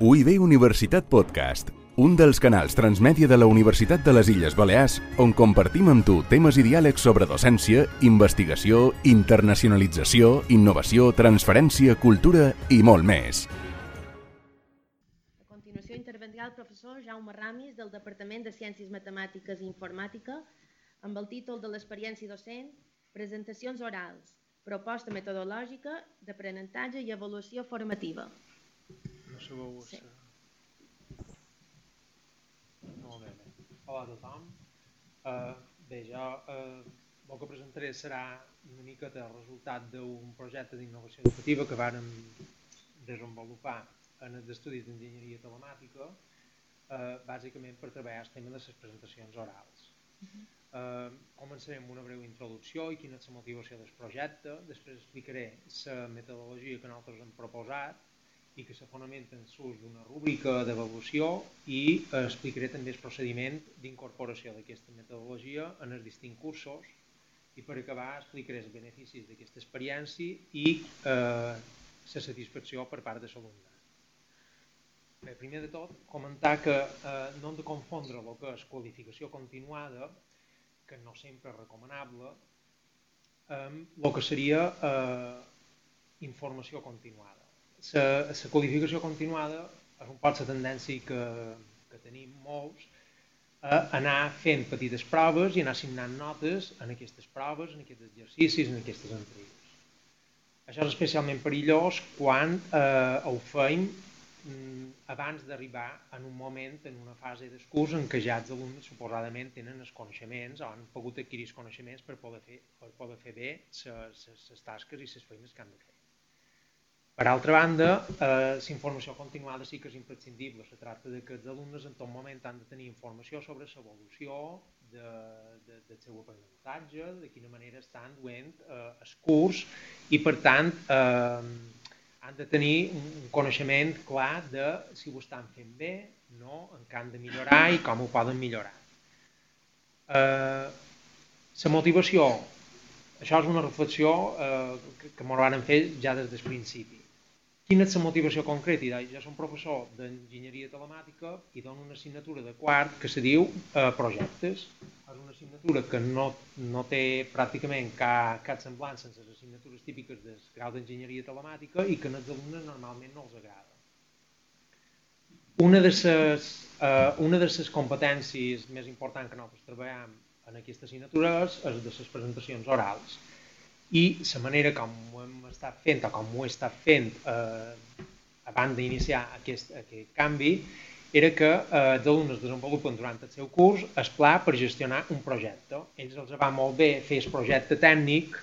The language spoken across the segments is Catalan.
UIB Universitat Podcast, un dels canals transmèdia de la Universitat de les Illes Balears on compartim amb tu temes i diàlegs sobre docència, investigació, internacionalització, innovació, transferència, cultura i molt més. A continuació intervendrà el professor Jaume Ramis del Departament de Ciències Matemàtiques i Informàtica amb el títol de l'experiència docent Presentacions orals, proposta metodològica d'aprenentatge i avaluació formativa. No sabeu... Sí. Sí. Molt bé, bé. Hola a tothom. Uh, bé, jo uh, el que presentaré serà una mica el resultat d'un projecte d'innovació educativa que vàrem desenvolupar en els estudis d'enginyeria telemàtica, uh, bàsicament per treballar el tema de les presentacions orals. Uh, començarem amb una breu introducció i quina és la motivació del projecte, després explicaré la metodologia que nosaltres hem proposat i que se fonamenta en l'ús d'una rúbrica d'avaluació i explicaré també el procediment d'incorporació d'aquesta metodologia en els distints cursos i per acabar explicaré els beneficis d'aquesta experiència i eh, la satisfacció per part de l'alumne. Bé, primer de tot, comentar que eh, no hem de confondre el que és qualificació continuada, que no sempre és recomanable, amb el que seria eh, informació continuada la qualificació continuada és un poc la tendència que, que tenim molts a anar fent petites proves i anar assignant notes en aquestes proves, en aquests exercicis, en aquestes entregues. Això és especialment perillós quan eh, ho feim mm, abans d'arribar en un moment, en una fase d'escurs en què ja els alumnes suposadament tenen els coneixements o han pogut adquirir els coneixements per poder fer, per poder fer bé les tasques i les feines que han de fer. Per altra banda, eh, la informació continuada sí que és imprescindible. Se tracta de que els alumnes en tot moment han de tenir informació sobre l'evolució de, de, del seu aprenentatge, de quina manera estan duent eh, el curs i, per tant, eh, han de tenir un, coneixement clar de si ho estan fent bé, no, en què han de millorar i com ho poden millorar. Eh, la motivació, això és una reflexió eh, que, que m'ho van fer ja des del principi Quina és la motivació concreta? Jo som professor d'enginyeria telemàtica i dono una assignatura de quart que se diu eh, projectes. És una assignatura que no, no té pràcticament cap, cap semblança amb les assignatures típiques del grau d'enginyeria telemàtica i que als alumnes normalment no els agrada. Una de les, eh, una de les competències més importants que nosaltres treballem en aquesta assignatura és, és de les presentacions orals i la manera com ho hem estat fent o com ho he estat fent eh, abans d'iniciar aquest, aquest canvi era que eh, els alumnes desenvolupen durant el seu curs el pla per gestionar un projecte. Ells els va molt bé fer el projecte tècnic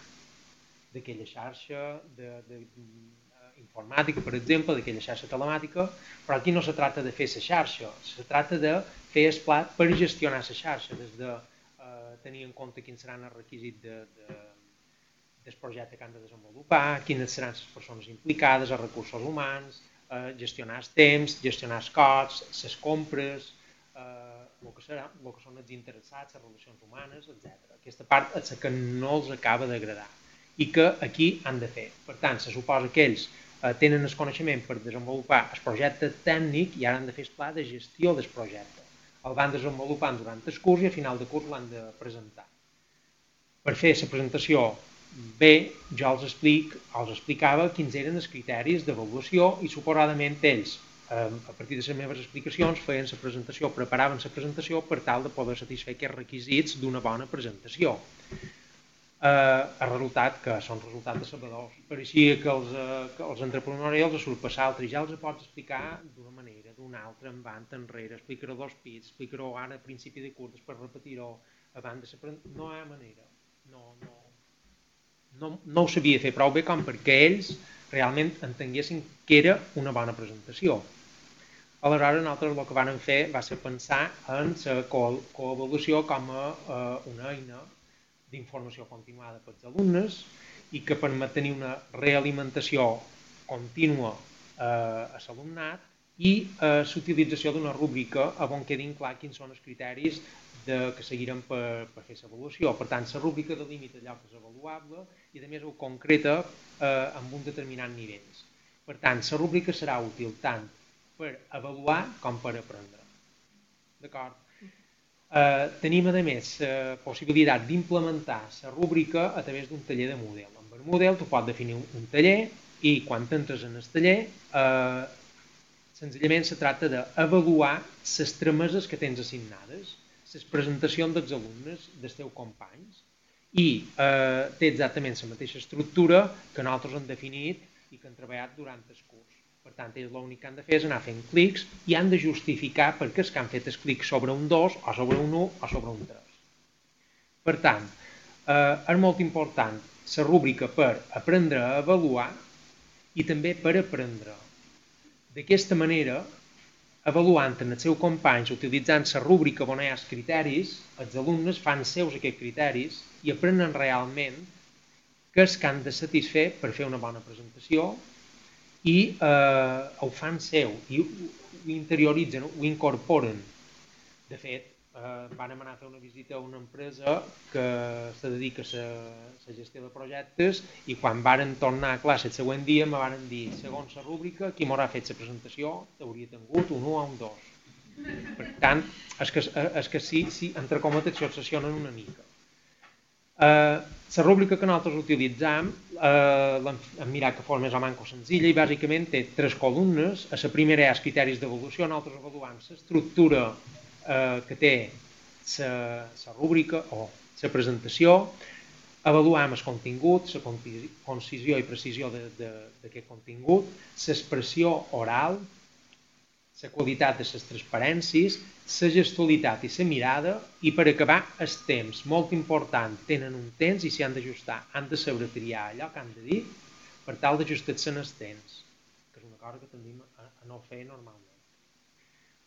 d'aquella xarxa de, de, eh, informàtica, per exemple, d'aquella xarxa telemàtica, però aquí no se tracta de fer la xarxa, se tracta de fer el pla per gestionar la xarxa, des de eh, tenir en compte quins seran els requisits de, de del projecte que han de desenvolupar, quines seran les persones implicades, els recursos humans, eh, gestionar els temps, gestionar els costs, les compres, eh, el, que serà, el que són els interessats, les relacions humanes, etc. Aquesta part és la que no els acaba d'agradar i que aquí han de fer. Per tant, se suposa que ells eh, tenen el coneixement per desenvolupar el projecte tècnic i ara han de fer el pla de gestió del projecte. El van desenvolupant durant el curs i a final de curs l'han de presentar. Per fer la presentació Bé, jo els, explic, els explicava quins eren els criteris d'avaluació i suposadament ells, eh, a partir de les meves explicacions, feien la presentació, preparaven la presentació per tal de poder satisfer aquests requisits d'una bona presentació. Eh, el resultat, que són resultats decebedors. Pareixia que els, eh, que els entrepreneurials els surpassar altres, ja els pots explicar d'una manera, d'una altra, en van enrere, explicar-ho dos pits, explicar-ho ara a principi de curs, per repetir-ho de la No hi ha manera. No, no, no, no ho sabia fer prou bé com perquè ells realment entenguessin que era una bona presentació. Aleshores, nosaltres el que vam fer va ser pensar en la coavaluació com a eh, una eina d'informació continuada pels alumnes i que permet tenir una realimentació contínua eh, a l'alumnat i eh, l'utilització d'una rúbrica on quedin clar quins són els criteris de, que seguirem per, per fer l'avaluació. Per tant, la rúbrica delimita allò que és avaluable i a més ho concreta eh, amb un determinat nivell. Per tant, la rúbrica serà útil tant per avaluar com per aprendre. D'acord? Eh, tenim, a més, la possibilitat d'implementar la rúbrica a través d'un taller de model. Amb el model tu pots definir un taller i quan entres en el taller eh, senzillament se tracta d'avaluar les trameses que tens assignades, les presentacions dels alumnes, dels teus companys, i eh, té exactament la mateixa estructura que nosaltres hem definit i que hem treballat durant el curs. Per tant, ells l'únic que han de fer és anar fent clics i han de justificar per què és que han fet el clic sobre un 2 o sobre un 1 o sobre un 3. Per tant, eh, és molt important la rúbrica per aprendre a avaluar i també per aprendre. D'aquesta manera, avaluant en els seus companys, utilitzant la rúbrica on hi ha els criteris, els alumnes fan seus aquests criteris i aprenen realment què és que han de satisfer per fer una bona presentació i eh, ho fan seu, i ho interioritzen, ho incorporen. De fet, eh, vam anar a fer una visita a una empresa que se dedica a la gestió de projectes i quan varen tornar a classe el següent dia me varen dir, segons la rúbrica, qui m'haurà fet la presentació hauria tingut un 1 o un 2. Per tant, és que, és que sí, sí, entre cometes s'obsessionen una mica. Eh, la rúbrica que nosaltres utilitzam, eh, hem mirat que fos més o manco senzilla i bàsicament té tres columnes. A la primera hi ha els criteris d'evolució, nosaltres avaluam l'estructura eh, que té la rúbrica o la presentació, avaluam el contingut, la concisió i precisió d'aquest contingut, l'expressió oral, la qualitat de les transparències, la gestualitat i la mirada i per acabar el temps, molt important, tenen un temps i s'hi han d'ajustar, han de saber triar allò que han de dir per tal d'ajustar-se en el temps, que és una cosa que tendim a no fer normalment.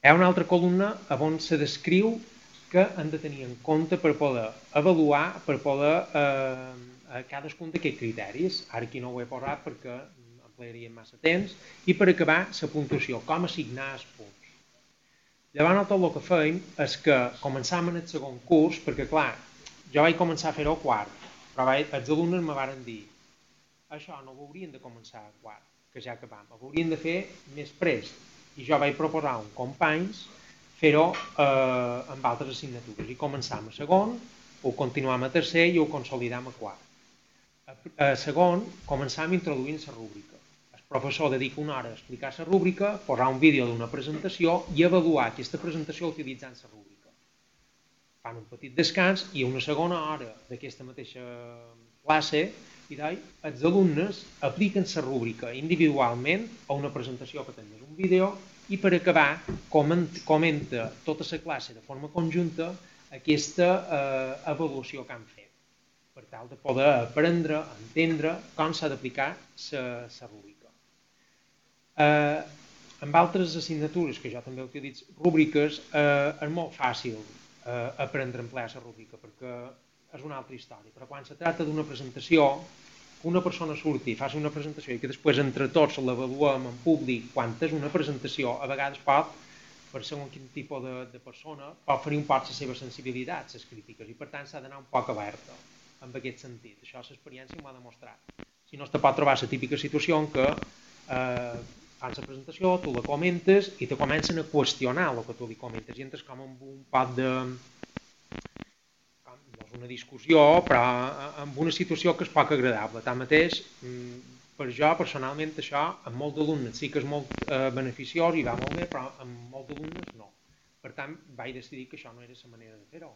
Hi ha una altra columna on se descriu que han de tenir en compte per poder avaluar, per poder eh, cadascun d'aquests criteris. Ara aquí no ho he posat perquè emplearíem massa temps. I per acabar, la puntuació, com assignar els punts. Llavors, tot el que feim és que començàvem en el segon curs, perquè clar, jo vaig començar a fer-ho quart, però vaig, els alumnes me varen dir això no ho haurien de començar a quart, que ja acabam, ho haurien de fer més prest, i jo vaig proposar un companys fer-ho eh, amb altres assignatures i començam a segon, ho continuam a tercer i ho consolidam a quart. A, a segon, començam introduint la rúbrica. El professor dedica una hora a explicar la rúbrica, posar un vídeo d'una presentació i avaluar aquesta presentació utilitzant la rúbrica. Fan un petit descans i una segona hora d'aquesta mateixa classe i dai, els alumnes apliquen la rúbrica individualment a una presentació que tenen un vídeo i per acabar comenta tota la classe de forma conjunta aquesta eh, avaluació que han fet per tal de poder aprendre, entendre com s'ha d'aplicar la rúbrica. Eh, amb altres assignatures que jo també utilitzo, rúbriques, eh, és molt fàcil eh, aprendre a emplear la rúbrica perquè és una altra història, però quan se tracta d'una presentació, una persona surti faci una presentació i que després entre tots l'avaluem en públic quan és una presentació, a vegades pot, per segons quin tipus de, de persona, pot fer un poc les seves sensibilitats, les crítiques, i per tant s'ha d'anar un poc alerta en aquest sentit. Això l'experiència m'ho ha demostrat. Si no, te pot trobar la típica situació en què eh, fan la presentació, tu la comentes i te comencen a qüestionar el que tu li comentes i entres com amb un pot de, una discussió, però amb una situació que és poc agradable. Tanmateix, mm, per jo, personalment, això, amb molts d'alumnes sí que és molt eh, beneficiós i va molt bé, però amb molts d'alumnes no. Per tant, vaig decidir que això no era la manera de fer-ho.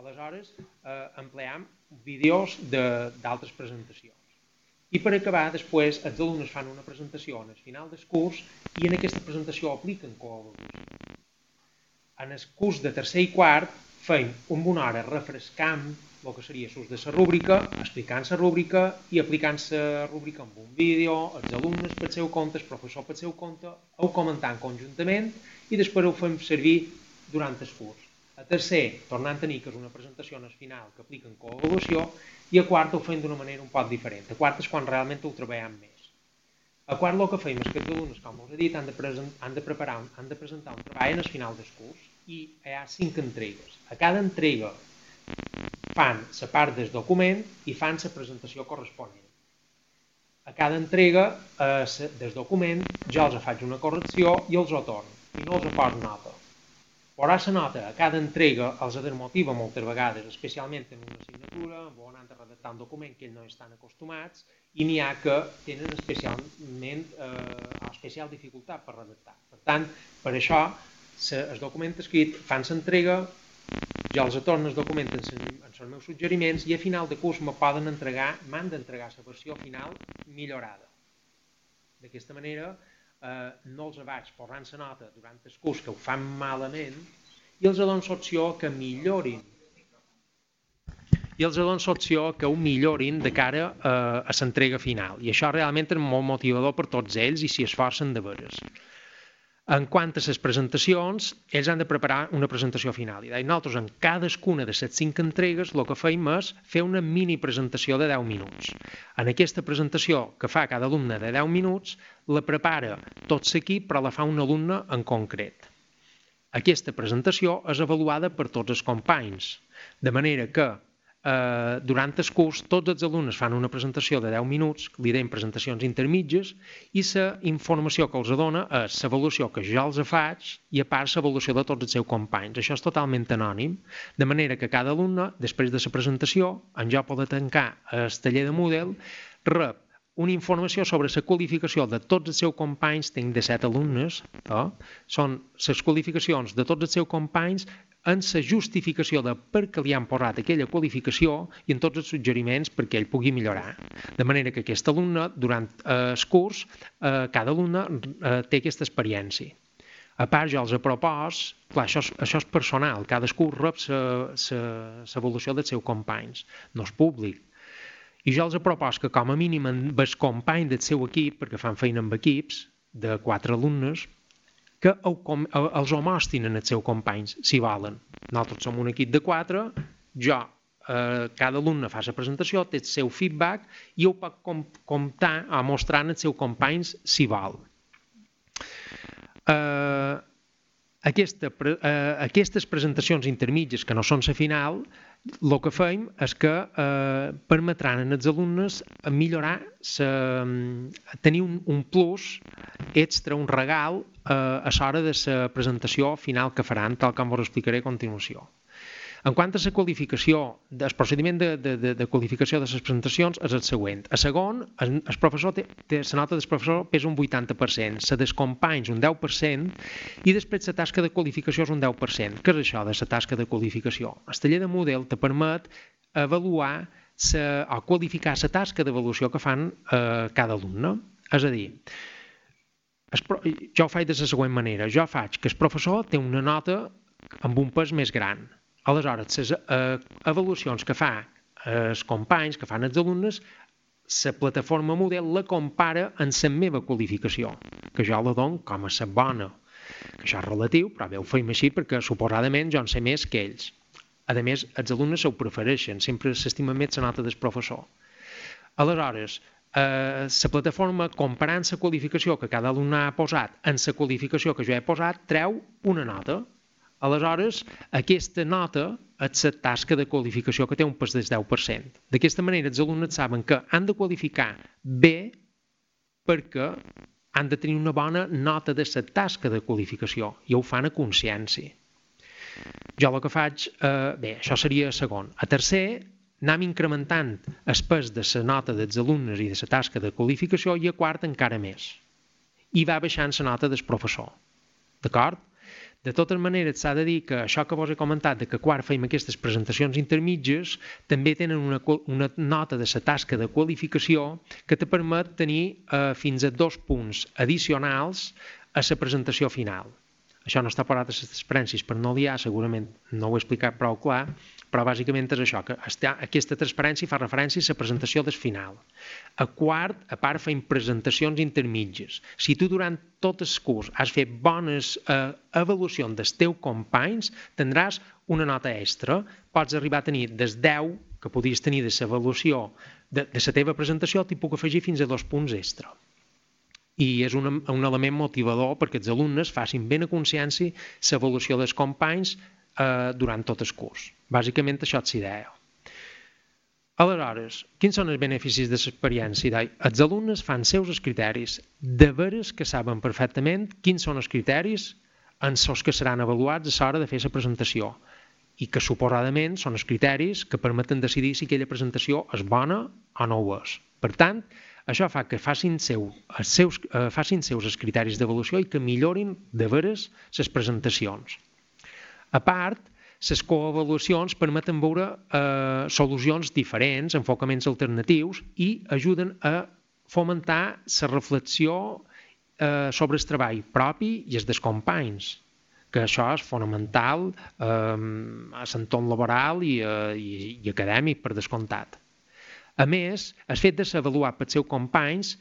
Aleshores, eh, empleam vídeos d'altres presentacions. I per acabar, després, els alumnes fan una presentació en el final del curs i en aquesta presentació apliquen coavaluació. En el curs de tercer i quart feim un bona hora refrescant el que seria l'ús de la rúbrica, explicant la rúbrica i aplicant la rúbrica amb un vídeo, els alumnes pel seu compte, el professor pel seu compte, ho comentant conjuntament i després ho fem servir durant el curs. A tercer, tornant a tenir que és una presentació en el final que apliquen coavaluació i a quart ho fem d'una manera un poc diferent. A quart és quan realment ho treballem més. A quart el que fem és que els alumnes, com us he dit, han de, han de, preparar, han de presentar un treball en el final del curs i hi ha cinc entregues. A cada entrega fan la part del document i fan la presentació corresponent. a cada entrega eh, del document jo els faig una correcció i els ho torno, i no els poso nota. Però la nota a cada entrega els desmotiva moltes vegades, especialment en una assignatura on han de redactar un document que ells no estan acostumats i n'hi ha que tenen especialment eh, especial dificultat per redactar. Per tant, per això, el document escrit fan s'entrega jo els torno el document en, els meus suggeriments i a final de curs me poden entregar, m'han d'entregar la versió final millorada. D'aquesta manera eh, no els vaig posant la nota durant el curs que ho fan malament i els dono l'opció que millorin i els dono l'opció que ho millorin de cara a, eh, a l'entrega final. I això realment és molt motivador per tots ells i s'hi esforcen de veres. En quant a les presentacions, ells han de preparar una presentació final. I nosaltres, en cadascuna de les cinc entregues, el que feim és fer una mini presentació de 10 minuts. En aquesta presentació que fa cada alumne de 10 minuts, la prepara tot l'equip, però la fa un alumne en concret. Aquesta presentació és avaluada per tots els companys, de manera que eh, durant el curs tots els alumnes fan una presentació de 10 minuts, li deim presentacions intermitges, i la informació que els dona és l'avaluació que jo els faig i a part l'avaluació de tots els seus companys. Això és totalment anònim, de manera que cada alumne, després de la presentació, en jo poder tancar el taller de Moodle, rep una informació sobre la qualificació de tots els seus companys, tinc de 7 alumnes, eh? són les qualificacions de tots els seus companys en la justificació de per què li han posat aquella qualificació i en tots els suggeriments perquè ell pugui millorar. De manera que aquest alumne, durant eh, el curs, eh, cada alumne eh, té aquesta experiència. A part, jo els propos, clar, això, és, això és personal, cadascú rep l'evolució dels seus companys, no és públic. I jo els propos que com a mínim el company del seu equip, perquè fan feina amb equips de quatre alumnes, que el, com, els ho mostrin als seus companys, si volen. Nosaltres som un equip de quatre, jo, eh, cada alumne fa la presentació, té el seu feedback i ho pot com, comptar o mostrar als seus companys si vol. Eh, aquesta, eh, aquestes presentacions intermitges, que no són la final, el que fem és que eh, permetran als alumnes millorar, sa, tenir un, un plus extra, un regal eh, a l'hora de la presentació final que faran, tal com us explicaré a continuació. En quant a la qualificació, el procediment de, de, de, de qualificació de les presentacions és el següent. A segon, el, professor té, té, la nota del professor pesa un 80%, la dels companys un 10% i després la tasca de qualificació és un 10%. Què és això de la tasca de qualificació? El taller de model te permet avaluar sa, o qualificar la tasca d'avaluació que fan eh, cada alumne. És a dir, es, jo ho faig de la següent manera. Jo faig que el professor té una nota amb un pes més gran Aleshores, les eh, avaluacions que fa els companys, que fan els alumnes, la plataforma model la compara amb la meva qualificació, que jo la dono com a la bona. Que això és relatiu, però bé, ho feim així perquè suposadament jo en sé més que ells. A més, els alumnes ho prefereixen, sempre s'estima més la nota del professor. Aleshores, eh, la plataforma, comparant la qualificació que cada alumne ha posat en la qualificació que jo he posat, treu una nota, Aleshores, aquesta nota és la tasca de qualificació que té un pes del 10%. D'aquesta manera, els alumnes saben que han de qualificar bé perquè han de tenir una bona nota de la tasca de qualificació i ho fan a consciència. Jo el que faig, eh, bé, això seria segon. A tercer, anem incrementant el pes de la nota dels alumnes i de la tasca de qualificació i a quart encara més. I va baixant la nota del professor. D'acord? De totes maneres, s'ha de dir que això que vos he comentat, de que quart feim aquestes presentacions intermitges, també tenen una, una nota de la tasca de qualificació que te permet tenir eh, fins a dos punts addicionals a la presentació final. Això no està parat a les transparències per no liar, segurament no ho he explicat prou clar, però bàsicament és això, que està, aquesta transparència fa referència a la presentació del final. A quart, a part, fem presentacions intermitges. Si tu durant tot el curs has fet bones eh, avaluacions dels teus companys, tindràs una nota extra. Pots arribar a tenir des 10 que podies tenir de l'avaluació de, de la teva presentació, t'hi puc afegir fins a dos punts extra i és un, un element motivador perquè els alumnes facin ben a consciència l'avaluació dels companys eh, durant tot el curs. Bàsicament això és l'idea. Aleshores, quins són els beneficis de l'experiència? Els alumnes fan seus els criteris, de veres que saben perfectament quins són els criteris en els que seran avaluats a l'hora de fer la presentació i que suposadament són els criteris que permeten decidir si aquella presentació és bona o no ho és. Per tant, això fa que facin, seu, els seus, eh, facin seus els criteris d'avaluació i que millorin de veres les presentacions. A part, les coavaluacions permeten veure eh, solucions diferents, enfocaments alternatius i ajuden a fomentar la reflexió eh, sobre el treball propi i els dels companys que això és fonamental eh, a l'entorn laboral i, eh, i, i acadèmic, per descomptat. A més, el fet de ser pels seus companys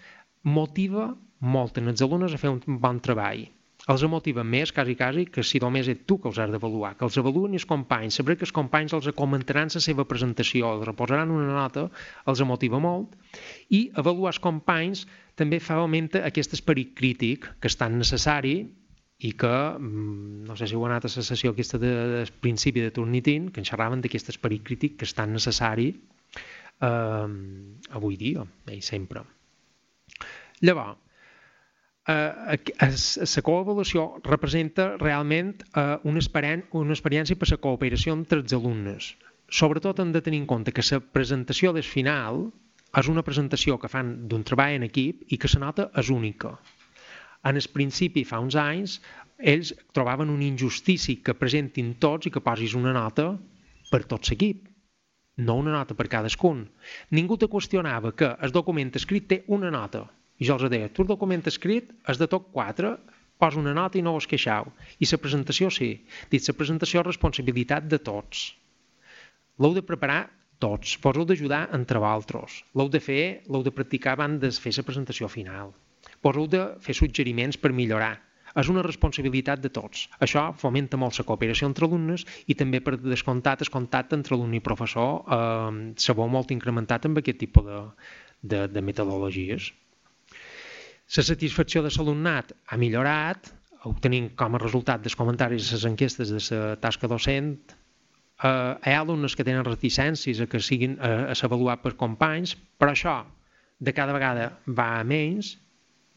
motiva molt en els alumnes a fer un bon treball. Els motiva més, quasi, quasi, que si només ets tu que els has d'avaluar, que els avaluen els companys, saber que els companys els comentaran la seva presentació, els reposaran una nota, els motiva molt, i avaluar els companys també fa augmenta aquest esperit crític que és tan necessari i que, mm, no sé si heu anat a la sessió aquesta de, de principi de Turnitin, que en xerraven d'aquest esperit crític que és tan necessari eh, avui dia i sempre. Llavors, eh, la coavaluació representa realment eh, una, experiència per la cooperació entre els alumnes. Sobretot hem de tenir en compte que la presentació del final és una presentació que fan d'un treball en equip i que la nota és única. En el principi, fa uns anys, ells trobaven una injustícia que presentin tots i que posis una nota per tot l'equip no una nota per cadascun. Ningú te qüestionava que el document escrit té una nota. I jo els deia, tu el document escrit és de tot quatre, posa una nota i no us queixeu. I la presentació sí. Dit, la presentació és responsabilitat de tots. L'heu de preparar tots, vos heu d'ajudar entre vosaltres. L'heu de fer, l'heu de practicar abans de fer la presentació final. Vos heu de fer suggeriments per millorar és una responsabilitat de tots. Això fomenta molt la cooperació entre alumnes i també per descomptat el contacte entre alumne i professor eh, se veu molt incrementat amb aquest tipus de, de, de metodologies. La satisfacció de l'alumnat ha millorat, obtenint com a resultat dels comentaris de les enquestes de la tasca docent, eh, hi ha alumnes que tenen reticències a que siguin eh, a s'avaluar per companys, però això de cada vegada va a menys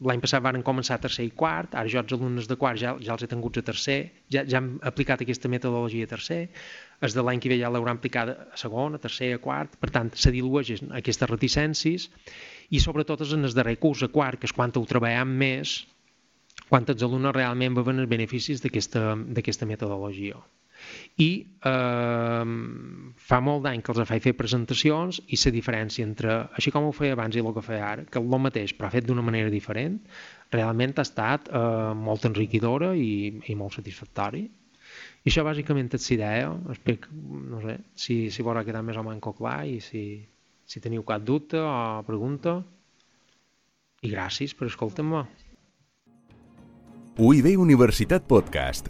l'any passat varen començar a tercer i quart, ara jo els alumnes de quart ja, ja els he tingut a tercer, ja, ja hem aplicat aquesta metodologia a tercer, els de l'any que ve ja l'hauran aplicat a segon, a tercer, a quart, per tant, se dilueixen aquestes reticències i sobretot és en el darrer curs, a quart, que és quan ho treballem més, quan els alumnes realment veuen els beneficis d'aquesta metodologia i eh, fa molt d'any que els faig fer presentacions i la diferència entre, així com ho feia abans i el que feia ara, que el mateix però fet d'una manera diferent, realment ha estat eh, molt enriquidora i, i molt satisfactori. I això bàsicament és l'idea, espero, no sé, si, si vos ha quedat més o menys clar i si, si teniu cap dubte o pregunta. I gràcies per escoltar-me. UIB Universitat Podcast